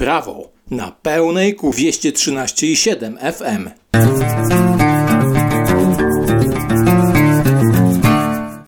Prawo na pełnej ku 213,7 FM.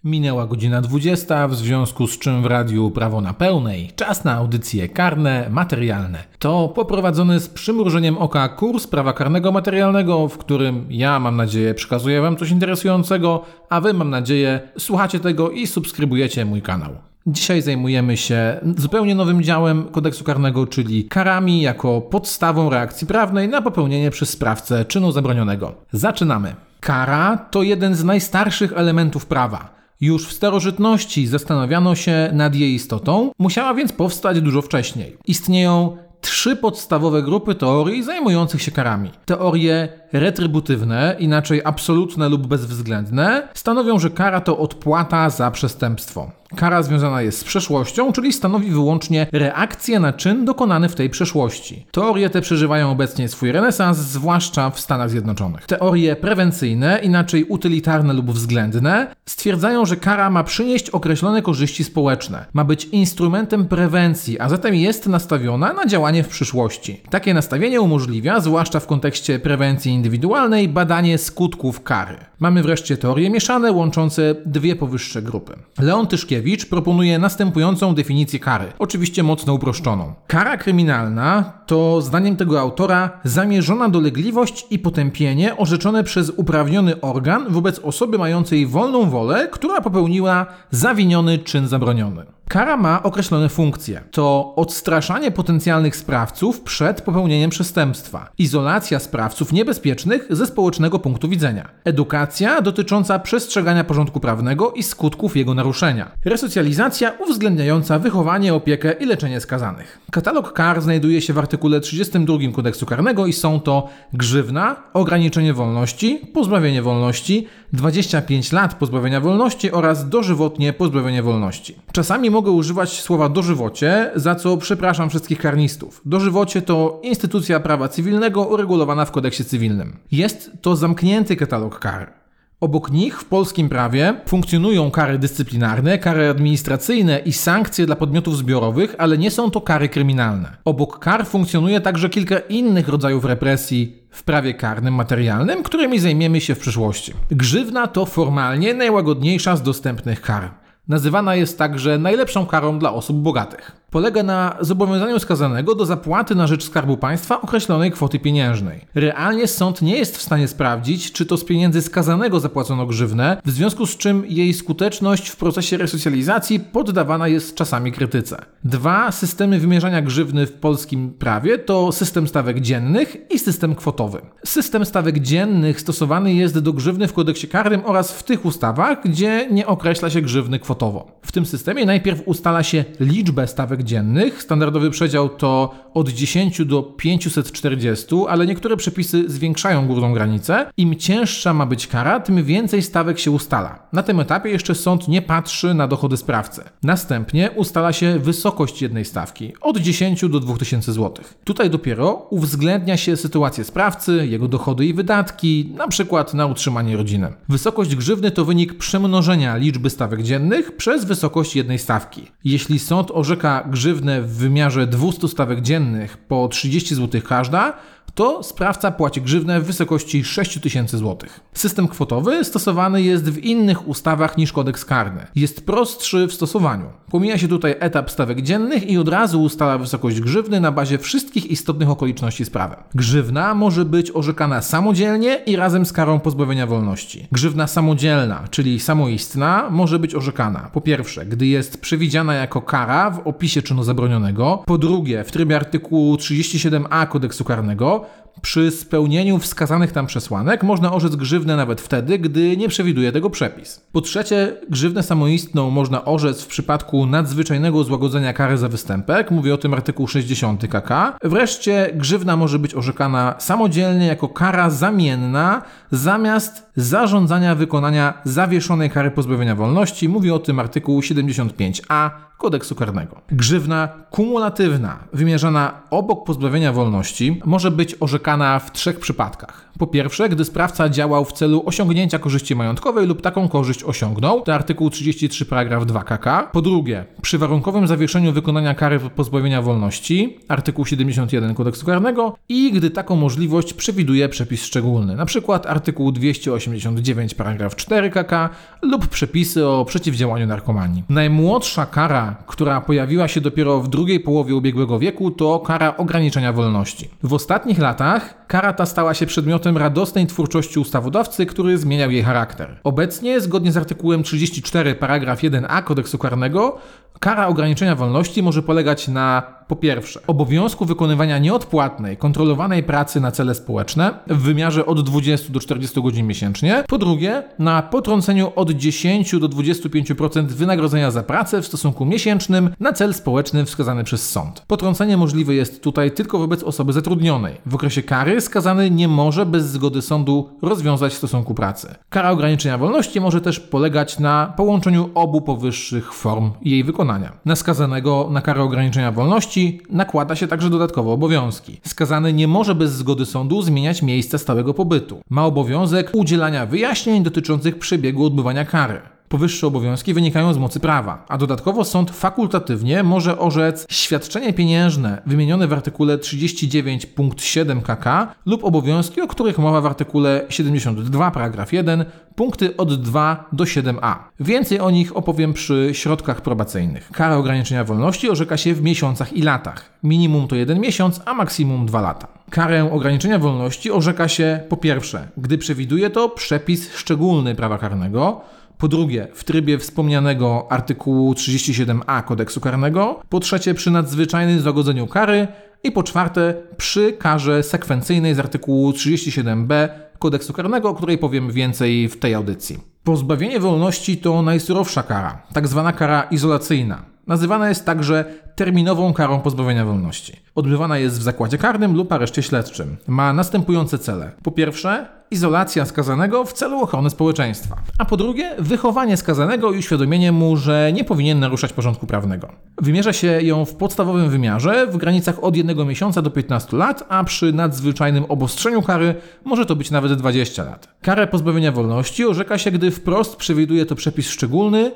Minęła godzina 20, w związku z czym w radiu Prawo na Pełnej czas na audycje karne, materialne. To poprowadzony z przymrużeniem oka kurs prawa karnego materialnego, w którym ja mam nadzieję przekazuję Wam coś interesującego, a Wy mam nadzieję słuchacie tego i subskrybujecie mój kanał. Dzisiaj zajmujemy się zupełnie nowym działem kodeksu karnego, czyli karami jako podstawą reakcji prawnej na popełnienie przez sprawcę czynu zabronionego. Zaczynamy. Kara to jeden z najstarszych elementów prawa. Już w starożytności zastanawiano się nad jej istotą, musiała więc powstać dużo wcześniej. Istnieją trzy podstawowe grupy teorii zajmujących się karami. Teorie retrybutywne, inaczej absolutne lub bezwzględne, stanowią, że kara to odpłata za przestępstwo. Kara związana jest z przeszłością, czyli stanowi wyłącznie reakcję na czyn dokonany w tej przeszłości. Teorie te przeżywają obecnie swój renesans, zwłaszcza w Stanach Zjednoczonych. Teorie prewencyjne, inaczej utylitarne lub względne, stwierdzają, że kara ma przynieść określone korzyści społeczne, ma być instrumentem prewencji, a zatem jest nastawiona na działanie w przyszłości. Takie nastawienie umożliwia, zwłaszcza w kontekście prewencji indywidualnej, badanie skutków kary. Mamy wreszcie teorie mieszane, łączące dwie powyższe grupy. Leon Tyszkiewicz proponuje następującą definicję kary, oczywiście mocno uproszczoną. Kara kryminalna to, zdaniem tego autora, zamierzona dolegliwość i potępienie orzeczone przez uprawniony organ wobec osoby mającej wolną wolę, która popełniła zawiniony czyn zabroniony. Kara ma określone funkcje. To odstraszanie potencjalnych sprawców przed popełnieniem przestępstwa, izolacja sprawców niebezpiecznych ze społecznego punktu widzenia, edukacja dotycząca przestrzegania porządku prawnego i skutków jego naruszenia, resocjalizacja uwzględniająca wychowanie, opiekę i leczenie skazanych. Katalog kar znajduje się w artykule 32 kodeksu karnego i są to grzywna, ograniczenie wolności, pozbawienie wolności, 25 lat pozbawienia wolności oraz dożywotnie pozbawienie wolności. Czasami mogę używać słowa dożywocie, za co przepraszam wszystkich karnistów. Dożywocie to instytucja prawa cywilnego uregulowana w kodeksie cywilnym. Jest to zamknięty katalog kar. Obok nich w polskim prawie funkcjonują kary dyscyplinarne, kary administracyjne i sankcje dla podmiotów zbiorowych, ale nie są to kary kryminalne. Obok kar funkcjonuje także kilka innych rodzajów represji w prawie karnym materialnym, którymi zajmiemy się w przyszłości. Grzywna to formalnie najłagodniejsza z dostępnych kar. Nazywana jest także najlepszą karą dla osób bogatych polega na zobowiązaniu skazanego do zapłaty na rzecz Skarbu Państwa określonej kwoty pieniężnej. Realnie sąd nie jest w stanie sprawdzić, czy to z pieniędzy skazanego zapłacono grzywnę, w związku z czym jej skuteczność w procesie resocjalizacji poddawana jest czasami krytyce. Dwa systemy wymierzania grzywny w polskim prawie to system stawek dziennych i system kwotowy. System stawek dziennych stosowany jest do grzywny w kodeksie karnym oraz w tych ustawach, gdzie nie określa się grzywny kwotowo. W tym systemie najpierw ustala się liczbę stawek dziennych. Standardowy przedział to od 10 do 540, ale niektóre przepisy zwiększają górną granicę. Im cięższa ma być kara, tym więcej stawek się ustala. Na tym etapie jeszcze sąd nie patrzy na dochody sprawcy. Następnie ustala się wysokość jednej stawki od 10 do 2000 zł. Tutaj dopiero uwzględnia się sytuację sprawcy, jego dochody i wydatki, na przykład na utrzymanie rodziny. Wysokość grzywny to wynik przemnożenia liczby stawek dziennych przez wysokość jednej stawki. Jeśli sąd orzeka grzywnę w wymiarze 200 stawek dziennych po 30 zł każda, to sprawca płaci grzywnę w wysokości 6000 zł. System kwotowy stosowany jest w innych ustawach niż kodeks karny. Jest prostszy w stosowaniu. Pomija się tutaj etap stawek dziennych i od razu ustala wysokość grzywny na bazie wszystkich istotnych okoliczności sprawy. Grzywna może być orzekana samodzielnie i razem z karą pozbawienia wolności. Grzywna samodzielna, czyli samoistna, może być orzekana po pierwsze, gdy jest przewidziana jako kara w opisie czynu zabronionego, po drugie, w trybie artykułu 37a kodeksu karnego, przy spełnieniu wskazanych tam przesłanek można orzec grzywnę nawet wtedy, gdy nie przewiduje tego przepis. Po trzecie, grzywnę samoistną można orzec w przypadku nadzwyczajnego złagodzenia kary za występek, mówi o tym artykuł 60 KK. Wreszcie grzywna może być orzekana samodzielnie jako kara zamienna zamiast zarządzania wykonania zawieszonej kary pozbawienia wolności, mówi o tym artykuł 75a kodeksu karnego. Grzywna kumulatywna, wymierzana obok pozbawienia wolności, może być orzekana orzekana w trzech przypadkach. Po pierwsze, gdy sprawca działał w celu osiągnięcia korzyści majątkowej lub taką korzyść osiągnął, to artykuł 33 paragraf 2 KK. Po drugie, przy warunkowym zawieszeniu wykonania kary pozbawienia wolności, artykuł 71 kodeksu karnego i gdy taką możliwość przewiduje przepis szczególny, np. artykuł 289 paragraf 4 KK lub przepisy o przeciwdziałaniu narkomanii. Najmłodsza kara, która pojawiła się dopiero w drugiej połowie ubiegłego wieku, to kara ograniczenia wolności. W ostatnich latach kara ta stała się przedmiotem radosnej twórczości ustawodawcy, który zmieniał jej charakter. Obecnie, zgodnie z artykułem 34 paragraf 1a kodeksu karnego, kara ograniczenia wolności może polegać na po pierwsze, obowiązku wykonywania nieodpłatnej, kontrolowanej pracy na cele społeczne w wymiarze od 20 do 40 godzin miesięcznie. Po drugie, na potrąceniu od 10 do 25% wynagrodzenia za pracę w stosunku miesięcznym na cel społeczny wskazany przez sąd. Potrącenie możliwe jest tutaj tylko wobec osoby zatrudnionej. W okresie kary skazany nie może bez zgody sądu rozwiązać stosunku pracy. Kara ograniczenia wolności może też polegać na połączeniu obu powyższych form jej wykonania. Na skazanego na karę ograniczenia wolności nakłada się także dodatkowe obowiązki. Skazany nie może bez zgody sądu zmieniać miejsca stałego pobytu. Ma obowiązek udzielania wyjaśnień dotyczących przebiegu odbywania kary. Powyższe obowiązki wynikają z mocy prawa, a dodatkowo sąd fakultatywnie może orzec świadczenie pieniężne wymienione w artykule 39 punkt 7 KK lub obowiązki, o których mowa w artykule 72 paragraf 1 punkty od 2 do 7a. Więcej o nich opowiem przy środkach probacyjnych. Kara ograniczenia wolności orzeka się w miesiącach i latach. Minimum to jeden miesiąc, a maksimum 2 lata. Karę ograniczenia wolności orzeka się po pierwsze, gdy przewiduje to przepis szczególny prawa karnego, po drugie, w trybie wspomnianego artykułu 37a kodeksu karnego. Po trzecie, przy nadzwyczajnym zagodzeniu kary. I po czwarte, przy karze sekwencyjnej z artykułu 37b kodeksu karnego, o której powiem więcej w tej audycji. Pozbawienie wolności to najsurowsza kara, tak zwana kara izolacyjna. Nazywana jest także terminową karą pozbawienia wolności. Odbywana jest w zakładzie karnym lub areszcie śledczym. Ma następujące cele. Po pierwsze, izolacja skazanego w celu ochrony społeczeństwa. A po drugie, wychowanie skazanego i uświadomienie mu, że nie powinien naruszać porządku prawnego. Wymierza się ją w podstawowym wymiarze w granicach od 1 miesiąca do 15 lat, a przy nadzwyczajnym obostrzeniu kary może to być nawet 20 lat. Karę pozbawienia wolności orzeka się, gdy wprost przewiduje to przepis szczególny,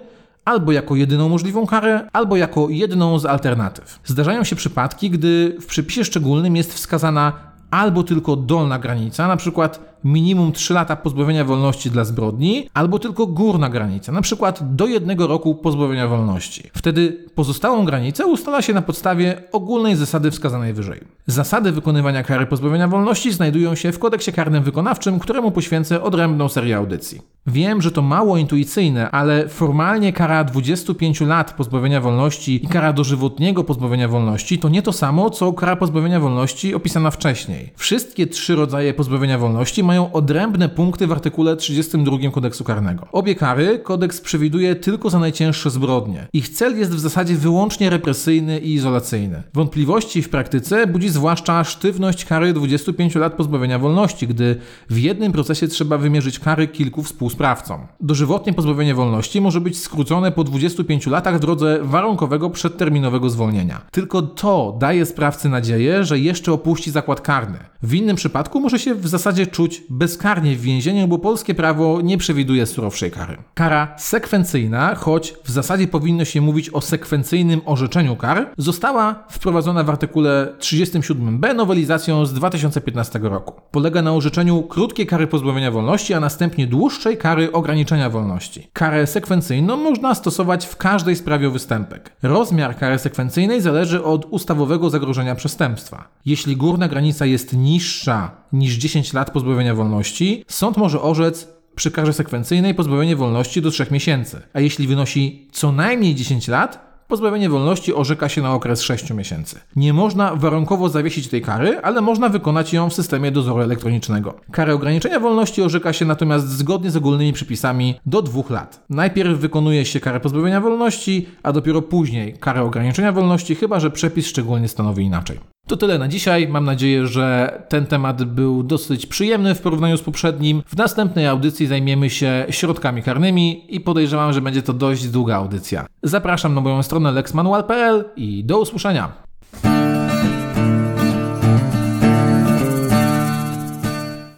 albo jako jedyną możliwą karę, albo jako jedną z alternatyw. Zdarzają się przypadki, gdy w przepisie szczególnym jest wskazana albo tylko dolna granica, na przykład minimum 3 lata pozbawienia wolności dla zbrodni, albo tylko górna granica, na przykład do jednego roku pozbawienia wolności. Wtedy pozostałą granicę ustala się na podstawie ogólnej zasady wskazanej wyżej. Zasady wykonywania kary pozbawienia wolności znajdują się w kodeksie karnym wykonawczym, któremu poświęcę odrębną serię audycji. Wiem, że to mało intuicyjne, ale formalnie kara 25 lat pozbawienia wolności i kara dożywotniego pozbawienia wolności to nie to samo, co kara pozbawienia wolności opisana wcześniej. Wszystkie trzy rodzaje pozbawienia wolności mają odrębne punkty w artykule 32 kodeksu karnego. Obie kary kodeks przewiduje tylko za najcięższe zbrodnie. Ich cel jest w zasadzie wyłącznie represyjny i izolacyjny. Wątpliwości w praktyce budzi zwłaszcza sztywność kary 25 lat pozbawienia wolności, gdy w jednym procesie trzeba wymierzyć kary kilku współsprawcom. Dożywotnie pozbawienie wolności może być skrócone po 25 latach w drodze warunkowego przedterminowego zwolnienia. Tylko to daje sprawcy nadzieję, że jeszcze opuści zakład karny. W innym przypadku może się w zasadzie czuć bezkarnie w więzieniu, bo polskie prawo nie przewiduje surowszej kary. Kara sekwencyjna, choć w zasadzie powinno się mówić o sekwencyjnym orzeczeniu kar, została wprowadzona w artykule 37b nowelizacją z 2015 roku. Polega na orzeczeniu krótkiej kary pozbawienia wolności, a następnie dłuższej kary ograniczenia wolności. Karę sekwencyjną można stosować w każdej sprawie o występek. Rozmiar kary sekwencyjnej zależy od ustawowego zagrożenia przestępstwa. Jeśli górna granica jest niższa niż 10 lat pozbawienia wolności, sąd może orzec przy karze sekwencyjnej pozbawienie wolności do 3 miesięcy, a jeśli wynosi co najmniej 10 lat, Pozbawienie wolności orzeka się na okres 6 miesięcy. Nie można warunkowo zawiesić tej kary, ale można wykonać ją w systemie dozoru elektronicznego. Karę ograniczenia wolności orzeka się natomiast zgodnie z ogólnymi przepisami do 2 lat. Najpierw wykonuje się karę pozbawienia wolności, a dopiero później karę ograniczenia wolności, chyba że przepis szczególnie stanowi inaczej. To tyle na dzisiaj. Mam nadzieję, że ten temat był dosyć przyjemny w porównaniu z poprzednim. W następnej audycji zajmiemy się środkami karnymi i podejrzewam, że będzie to dość długa audycja. Zapraszam na moją stronę lexmanual.pl i do usłyszenia.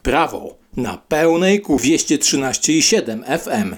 Prawo na pełnej ku 213,7 FM.